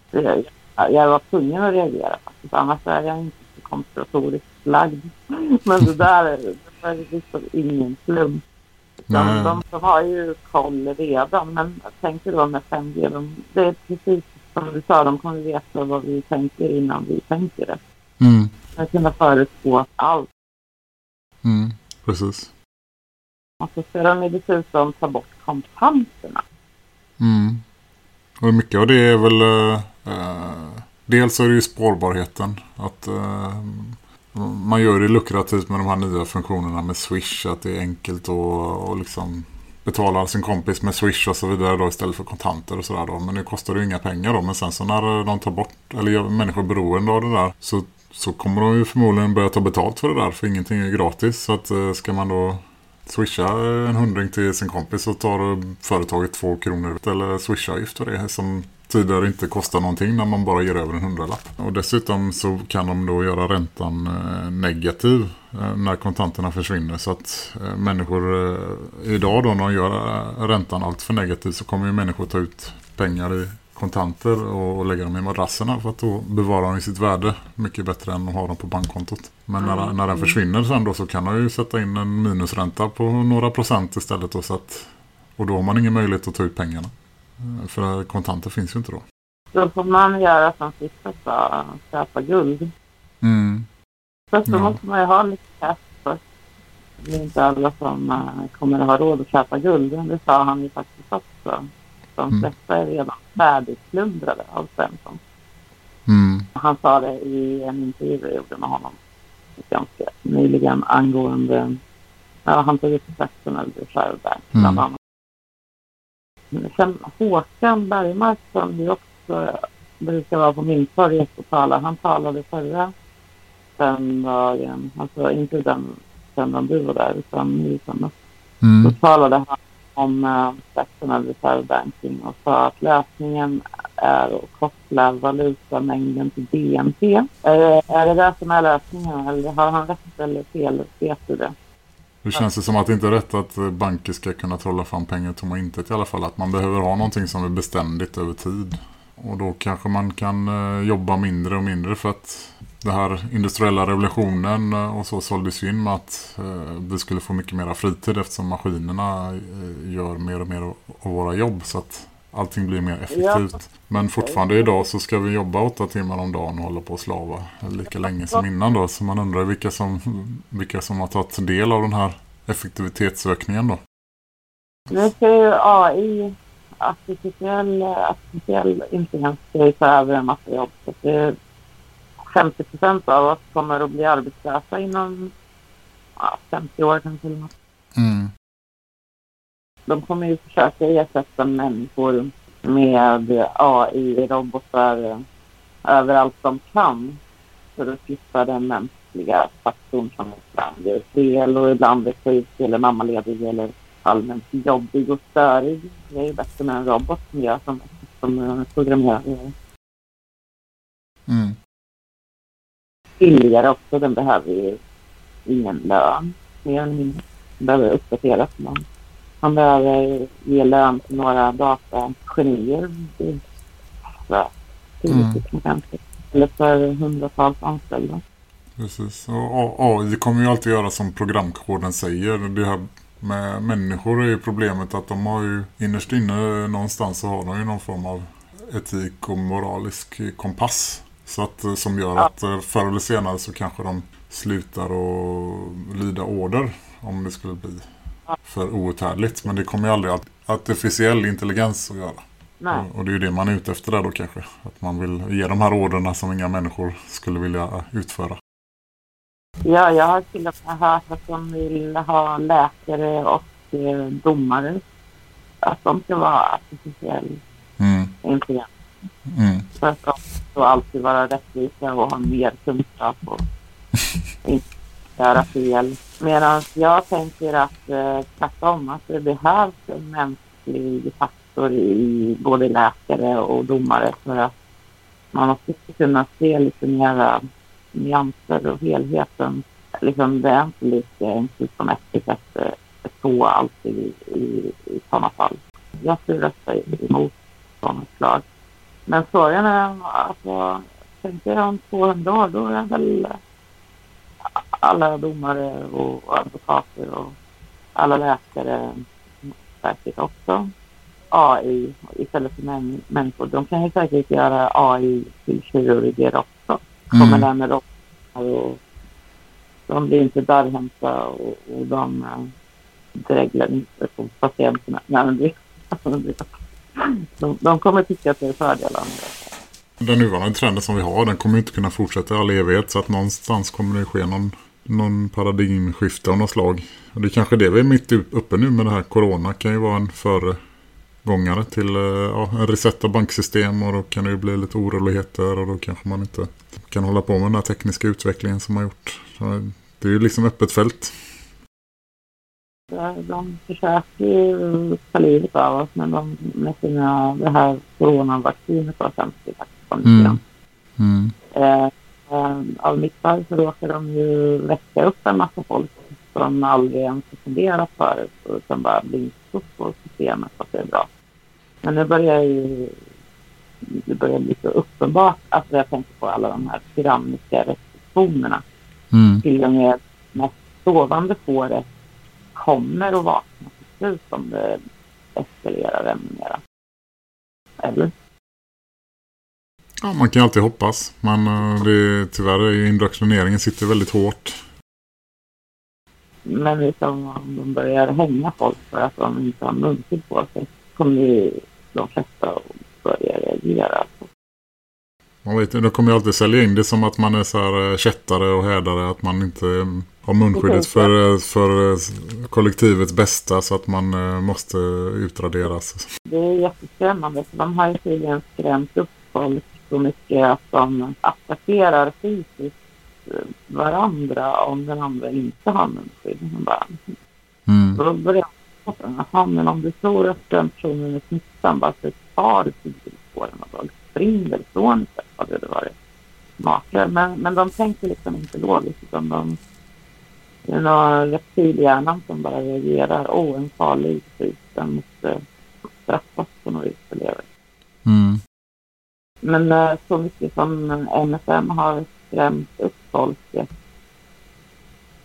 Jag, jag var tvungen att reagera faktiskt. Annars är jag inte så konspiratoriskt lagd. [laughs] Men det där det var liksom ingen slump. De, de, de har ju koll redan. Men jag tänker då med 5G. De, det är precis som du sa. De kommer veta vad vi tänker innan vi tänker det. Mm. De kunna förutspå allt. Mm. Precis. Och så ska de dessutom ta bort kontanterna. Mm. Och mycket av det är väl... eh, eh, dels är det ju spårbarheten. Att eh, man gör det lukrativt med de här nya funktionerna med Swish. Att det är enkelt att och liksom betala sin kompis med Swish och så vidare då istället för kontanter och sådär då. Men det kostar ju inga pengar då. Men sen så när de tar bort, eller gör människor beroende av det där så, så kommer de ju förmodligen börja ta betalt för det där. För ingenting är gratis. Så att eh, ska man då swisha en hundring till sin kompis så tar företaget två kronor eller swishavgift för det som tidigare inte kostar någonting när man bara ger över en hundralapp. Och dessutom så kan de då göra räntan eh, negativ eh, när kontanterna försvinner så att människor idag då när de gör räntan allt för negativ så kommer ju människor ta ut pengar i kontanter och lägga dem i madrasserna för att då bevarar de sitt värde mycket bättre än att ha dem på bankkontot. Men när, när den försvinner sen då så kan de ju sätta in en minusränta på några procent istället då, så att, och då har man ingen möjlighet att ta ut pengarna. Eh, För kontanter finns ju inte då. Då får man göra som sista sa, köpa guld. Mm. Först så Ja. måste man ju ha lite cash först. Det är inte alla som eh, kommer att ha råd att köpa guld. Det sa han ju faktiskt också. De Mm. flesta är redan färdigplundrade av Svensson. Mm. Han sa det i en intervju jag gjorde med honom ganska nyligen angående... Ja, han tog upp National Reserve Bank bland Mm. annat. Men Sen Håkan Bergmark som ju också brukar vara på Mynttorget och tala. Han talade förra söndagen, alltså inte den söndagen du var där utan nu i söndags. Då Mm. talade han om uh, National Reserve Banking och sa att lösningen är att koppla valutamängden till BNP. Är, det- det som är lösningen eller har han rätt eller fel? Vet du det? Det känns det som att det inte är rätt att banker ska kunna trolla fram pengar tomma intet i alla fall. Att man behöver ha någonting som är beständigt över tid. Och då kanske man kan eh, jobba mindre och mindre för att det här industriella revolutionen eh, och så såldes ju in med att eh, vi skulle få mycket mer fritid eftersom maskinerna eh, gör mer och mer av våra jobb så att allting blir mer effektivt. Men fortfarande idag så ska vi jobba åtta timmar om dagen och hålla på och slava lika länge som innan då. Så man undrar vilka som, vilka som har tagit del av den här effektivitetsökningen då. Nu ska ju AI, artificiell, artificiell intelligens, ta över en massa jobb. Så det 50 procent av oss kommer att bli arbetslösa inom ja, 50 år kanske. Eller något. Mm. De kommer ju försöka ersätta människor med AI-robotar överallt de kan. för att slippa den mänskliga faktorn som ibland gör fel och ibland är sjuk eller mammaledig eller allmänt jobbig och störig. Det är ju bättre med en robot som gör som, som programmerar. Mm. Billigare också, den behöver ju ingen lön mer eller mindre. Den behöver uppdateras. Man, man behöver ge lön till några datagenier. Mm. Eller för hundratals anställda. Precis. Och AI kommer ju alltid göra som programkoden säger. Det här med människor är ju problemet att de har ju innerst inne någonstans så har de ju någon form av etik och moralisk kompass. Så att, eh, som gör att eh, förr eller senare så kanske de slutar att lyda order om det skulle bli för outhärdligt. Men det kommer ju aldrig att artificiell intelligens att göra. Nej. Och det är ju det man är ute efter där då kanske. Att man vill ge de här orderna som inga människor skulle vilja utföra. Ja, jag har till och med hört att de vill ha läkare och eh, domare. Att de ska vara artificiell mm. intelligens. Mm. För att de ska alltid vara rättvisa och ha mer kunskap och [laughs] inte göra fel. Medan jag tänker att eh, tvärtom, att det behövs en mänsklig faktor i både läkare och domare för att man måste kunna se lite mera nyanser och helheten. Liksom, det är inte lika enkelt som ett att så alltid i, i, i sådana fall. Jag skulle rösta emot sådana slag. Men frågan är, alltså, tänker jag om 200 år, då är väl alla domare och advokater och alla läkare säkert också AI istället för män, människor. De kan ju säkert göra AI till kirurger också. Kommer mm. där med och de blir inte darrhänta och, och de äh, dreglar inte på patienterna. Nej, men det, [laughs] de, de kommer tycka att det är fördelar med det. Den nuvarande trenden som vi har, den kommer inte kunna fortsätta i all evighet. Så att någonstans kommer det ske någon, någon paradigmskifte av något slag. Och det är kanske det vi är mitt uppe nu med det här. Corona kan ju vara en föregångare till eh, ja, en reset av banksystem och då kan det ju bli lite oroligheter och då kanske man inte kan hålla på med den här tekniska utvecklingen som man gjort. Så det är ju liksom öppet fält. De försöker ju ta livet av oss men de med sina, det här coronavaccinet sämst i faktiskt mm. mm. Eh, eh, av misstag så råkar de ju väcka upp en massa folk som aldrig ens funderat förut och som bara blint upp på systemet att det är bra. Men nu börjar ju det börjar bli så uppenbart att jag tänker på alla de här tyranniska restriktionerna. Mm. Till och med mest sovande fåret kommer att vakna till slut om det eskalerar ännu mera. Eller? Ja, man kan alltid hoppas. Men uh, det, tyvärr är ju indoktrineringen sitter väldigt hårt. Men liksom om de börjar hänga folk för att de inte har munskydd på sig kommer ju de flesta att börja reagera. Man vet, de kommer ju alltid sälja in det som att man är så här eh, kättare och härdare. Att man inte eh, har munskyddet för, eh, för kollektivets bästa så att man måste utraderas. Det är jätteskrämmande. För de har ju tydligen skrämt upp folk så mycket att de attackerar fysiskt varandra om den andra inte har munskydd. Mm. Då börjar Jaha, men om du tror att den personen är smittsam, varför tar du på den springer ifrån istället? Hade det varit smartare. Men, men de tänker liksom inte logiskt, utan de... Det är någon reptilhjärnan som bara reagerar. Åh, oh, en farlig typ. Den måste straffas på något vis för det. Mm. Men eh, så mycket som MSM har skrämt upp folket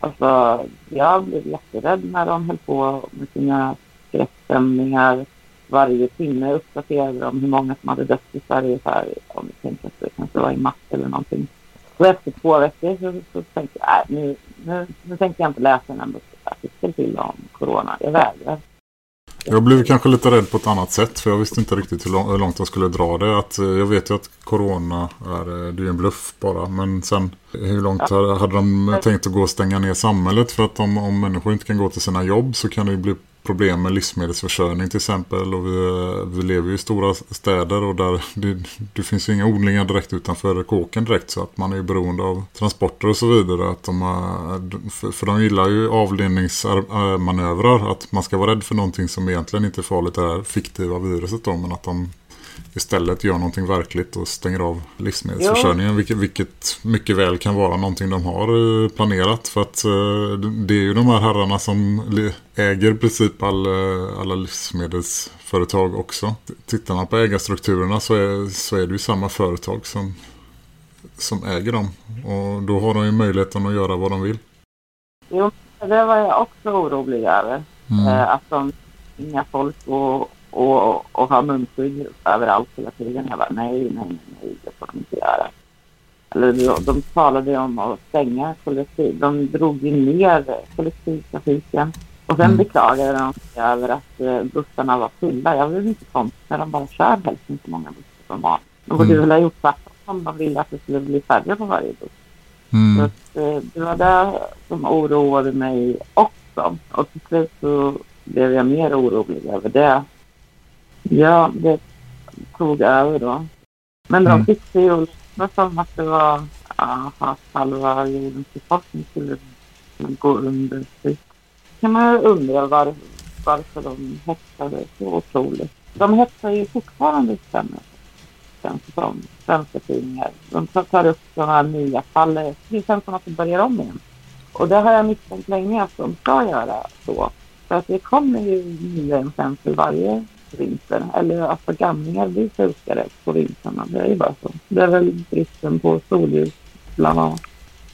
Alltså, jag blev jätterädd när de höll på med sina skräckstämningar. Varje timme uppdaterade de hur många som hade dött i Sverige. Så här, om ni tänker att det kanske var i mars eller någonting. Och efter två veckor så, så tänkte jag, nej, nu, nu, nu tänker jag inte läsa en enda artikel till om corona. Jag vägrar. Jag blev kanske lite rädd på ett annat sätt för jag visste inte riktigt hur långt jag skulle dra det. Att, eh, jag vet ju att corona är, eh, det är en bluff bara men sen Hur långt hade, hade de tänkt att gå och stänga ner samhället? För att om, om människor inte kan gå till sina jobb så kan det ju bli problem med livsmedelsförsörjning till exempel. Och vi, vi lever ju i stora städer och där det, det finns ju inga odlingar direkt utanför kåken direkt. Så att man är beroende av transporter och så vidare. Att de, för de gillar ju avledningsmanövrar. Att man ska vara rädd för någonting som egentligen inte är farligt. Det här fiktiva viruset då. Men att de istället gör någonting verkligt och stänger av livsmedelsförsörjningen. Vilket, vilket, mycket väl kan vara någonting de har eh, planerat. För att eh, det är ju de här herrarna som äger i princip all, eh, alla livsmedelsföretag också. Tittar man på ägarstrukturerna så är, så är det ju samma företag som, som äger dem. Och då har de ju möjligheten att göra vad de vill. Jo, det var jag också orolig över. Mm. Att de inga folk och och, och ha munskydd överallt hela tiden. Jag bara nej, nej, nej, det får de inte göra. Eller de, de talade om att stänga kollektiv. De drog ju ner kollektivtrafiken. Och sen mm. beklagade de sig över att uh, bussarna var fulla. Jag vill inte konstigt när de bara kör helst inte många bussar som vanligt. De borde mm. väl ha gjort tvärtom om de ville att det skulle bli färre på varje buss. Mm. Så att, uh, det var det som oroade mig också. Och till slut så blev jag mer orolig över det Ja, det tog över då. Men de mm. fick det ju som att det var att halva jordens befolkning skulle gå under kan man undra var, varför de hetsade så otroligt. De hetsar ju fortfarande stämmer känns det som, svenska tidningar. De tar upp sådana här nya fall. Det känns som att det börjar om igen. Och det har jag misstänkt länge att de ska göra så. För att det kommer ju nya exempel varje vinter. Eller alltså gamlingar blir sjukare på vintrarna. Det är ju bara så. Det är väl bristen på solljus bland annat.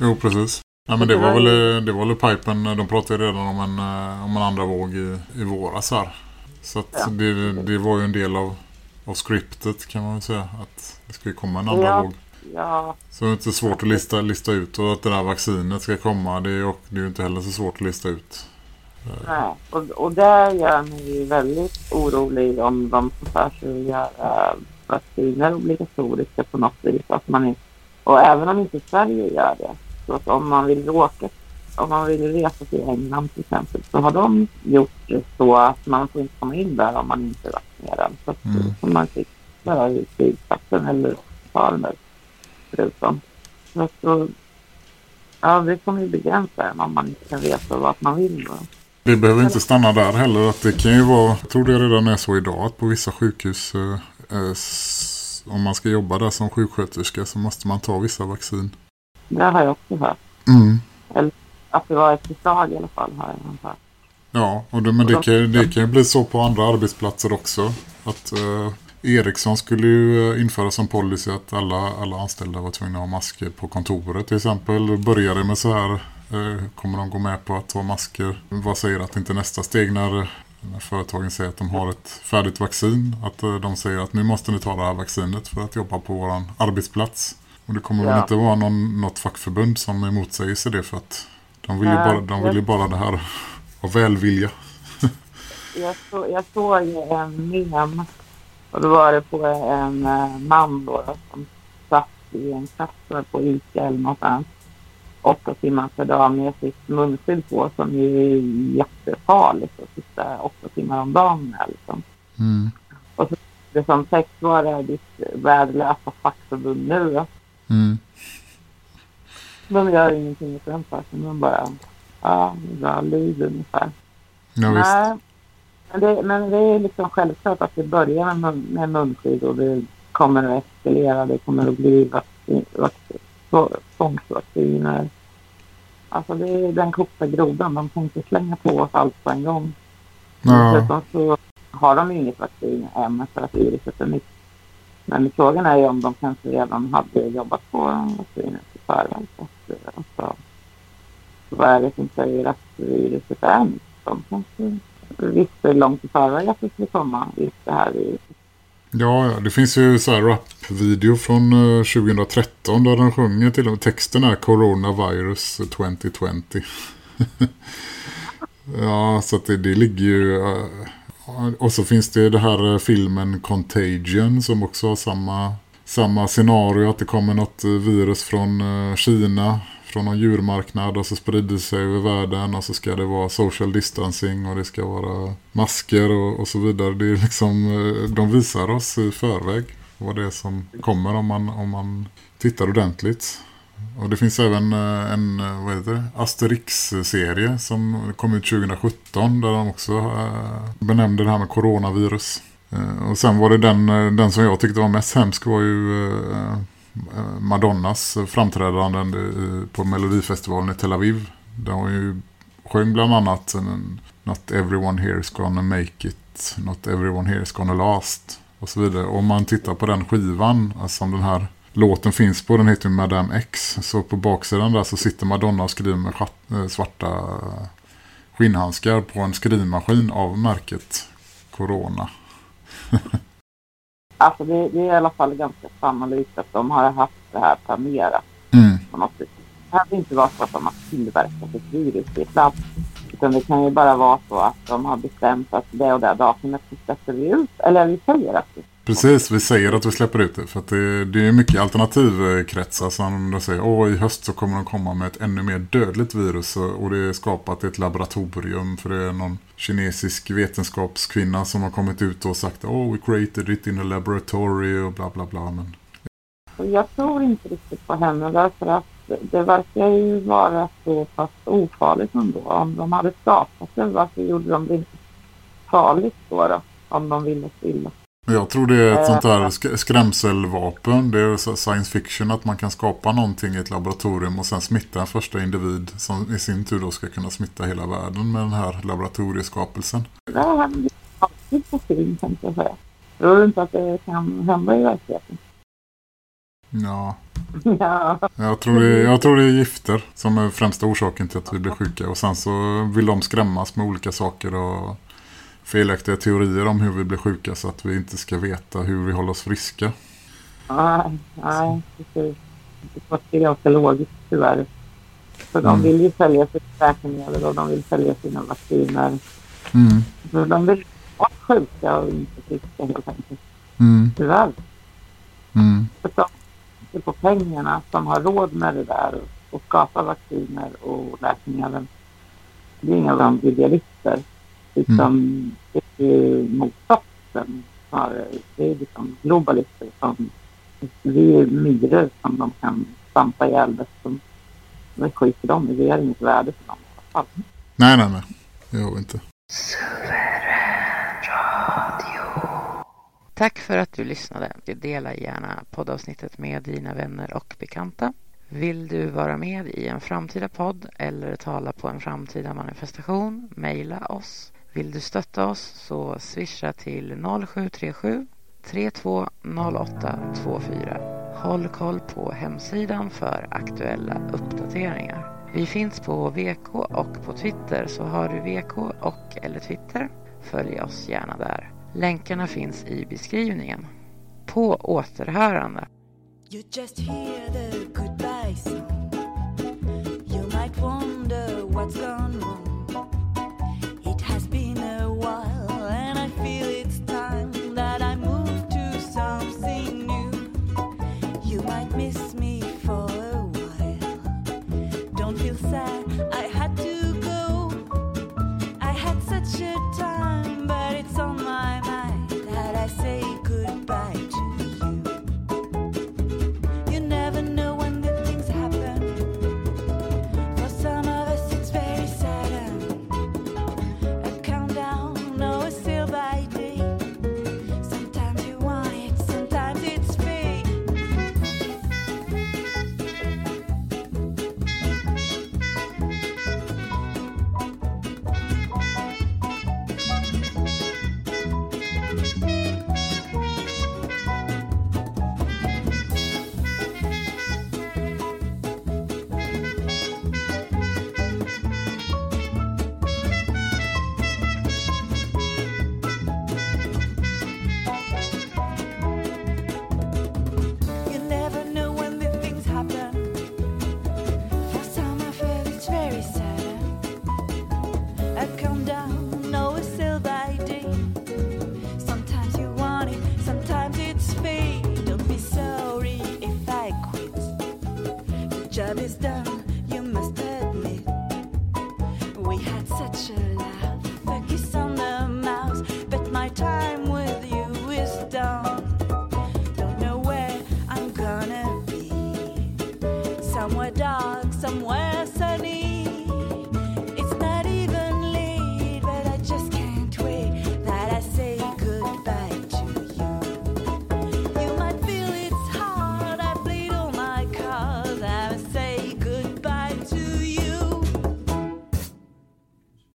Jo, precis. Ja, men det var väl, det var väl pipen. De pratade redan om en, eh, om en andra våg i, i våras här. Så ja. det, det var ju en del av, av scriptet kan man väl säga. Att det ska komma en andra ja. våg. Ja. Så det är inte svårt att lista, lista ut och att det där vaccinet ska komma. Det är, det är ju inte heller så svårt att lista ut. Nej, och, och det gör mig väldigt orolig om de får för sig att göra vacciner obligatoriska på något vis. Att man inte, och även om inte Sverige gör det, så att om man vill åka, om man vill resa till England till exempel, så har de gjort det så att man får inte komma in där om man inte är vaccinerad. Så att mm. man fick bara i flygplatsen eller där förutom. Så att så, ja, det kommer ju begränsa en om man inte kan resa vart man vill. Då. Det behöver inte stanna där heller. Att det kan ju vara, jag tror det redan är så idag att på vissa sjukhus eh, eh, om man ska jobba där som sjuksköterska så måste man ta vissa vaccin. Det har jag också hört. Mm. Eller att det var ett förslag i alla fall har jag hört. Ja, och det, men det kan, det kan ju bli så på andra arbetsplatser också. Att eh, Ericsson skulle ju eh, införa som policy att alla, alla anställda var tvungna att ha masker på kontoret till exempel. Började med så här kommer de gå med på att ta masker? Vad säger att inte nästa steg när, när företagen säger att de har ett färdigt vaccin? Att eh, de säger att nu måste ni ta det här vaccinet för att jobba på vår arbetsplats. Och det kommer ja. väl inte vara någon, något fackförbund som emotsäger sig det för att de vill ju bara, de vill ju bara det här av välvilja. [laughs] jag, så, jag såg en mem och då var det på en eh, man då som satt i en kassa på Ica eller någonstans åtta timmar per dag med sitt munskydd på som ju är jättefarligt att sitta åtta timmar om dagen med. Liksom. Mm. Och så det som text var det ditt värdelösa fackförbund nu. Mm. De gör ingenting åt den saken. De bara, ja, bra liv ungefär. Ja, Nej, men det, men det är liksom självklart att det börjar med, med munskydd och det kommer att eskalera. Det kommer att bli vaccin, vaccin, tvångsvacciner. Alltså det är den kokta grodan. De kan inte slänga på oss allt på en gång. Ja. Dessutom så har de inget vaccin än för att viruset är nytt. Men frågan är ju om de kanske redan hade jobbat på vaccinet i förväg. Alltså, vad är det som säger att viruset är nytt? De kanske visste långt i förväg att det skulle komma just det här viruset. Ja, det finns ju så här rap-video från eh, 2013 där den sjunger till och med texten är Coronavirus 2020. [laughs] ja, så att det, det ligger ju... Eh, och så finns det det här eh, filmen Contagion som också har samma samma scenario att det kommer något virus från Kina från någon djurmarknad och så sprider det sig över världen och så ska det vara social distancing och det ska vara masker och, och så vidare. Det är liksom, eh, de visar oss i förväg vad det är som kommer om man, om man tittar ordentligt. Och det finns även eh, en eh, vad heter det? Asterix-serie som kom ut 2017 där de också benämnde det här med coronavirus. Och sen var det den, den som jag tyckte var mest hemsk var ju Eh, Madonnas framträdanden på Melodifestivalen i Tel Aviv. Där hon ju sjöng bland annat Not everyone here is gonna make it, not everyone here is gonna last och så vidare. Om man tittar på den skivan alltså som den här låten finns på, den heter Madame X. Så på baksidan där så sitter Madonna och skriver med eh, svarta skinnhandskar på en skrivmaskin av märket Corona. [laughs] alltså det, det, är i alla fall ganska sannolikt att de har haft det här planerat mm. på något sätt. Det hade inte varit så att de har tillverkat ett virus i ett labb. Utan det kan ju bara vara så att de har bestämt att det och det datumet så släpper vi ut. Eller vi säger att vi Precis, vi säger att vi släpper ut det. För att det, det är mycket alternativkretsar som de säger åh i höst så kommer de komma med ett ännu mer dödligt virus och det är skapat i ett laboratorium för det är någon kinesisk vetenskapskvinna som har kommit ut och sagt “Oh, we created it in a laboratory och bla bla bla. Men... Jag tror inte riktigt på henne därför att det verkar ju vara så pass ofarligt ändå. Om de hade skapat det, varför gjorde de det inte farligt då, då om de ville stilla? Jag tror det är ett sånt där skrämselvapen. Det är science fiction att man kan skapa någonting i ett laboratorium och sen smitta en första individ som i sin tur då ska kunna smitta hela världen med den här laboratorieskapelsen. Det händer alltid på film tänkte jag säga. Tror du inte att det kan hända i verkligheten? Ja. ja. Jag, tror det, jag tror det är gifter som är främsta orsaken till att vi blir sjuka. Och sen så vill de skrämmas med olika saker och felaktiga teorier om hur vi blir sjuka så att vi inte ska veta hur vi håller oss friska. Nej, nej, precis. Det är ganska logiskt tyvärr. För de mm. vill ju sälja sitt läkemedel och de vill sälja sina vacciner. Mm. Så de vill vara sjuka och inte friska helt enkelt. Mm. Tyvärr. Mm. För de på pengarna som har råd med det där och skapa vacciner och läkemedel. Det är inga dem idealister. Utan mm. det är ju motsatsen snarare. Det är liksom globalister som vi är myror som de kan stampa ihjäl bäst. Det skiter de i. Vi har inget värde för dem i alla fall. Nej, nej, nej. Det har vi inte. Tack för att du lyssnade. Dela gärna poddavsnittet med dina vänner och bekanta. Vill du vara med i en framtida podd eller tala på en framtida manifestation? Mejla oss vill du stötta oss så swisha till 0737 320824. Håll koll på hemsidan för aktuella uppdateringar. Vi finns på VK och på Twitter så har du VK och eller Twitter. Följ oss gärna där. Länkarna finns i beskrivningen. På återhörande. You just hear the goodbye song. You might wonder what's gone wrong.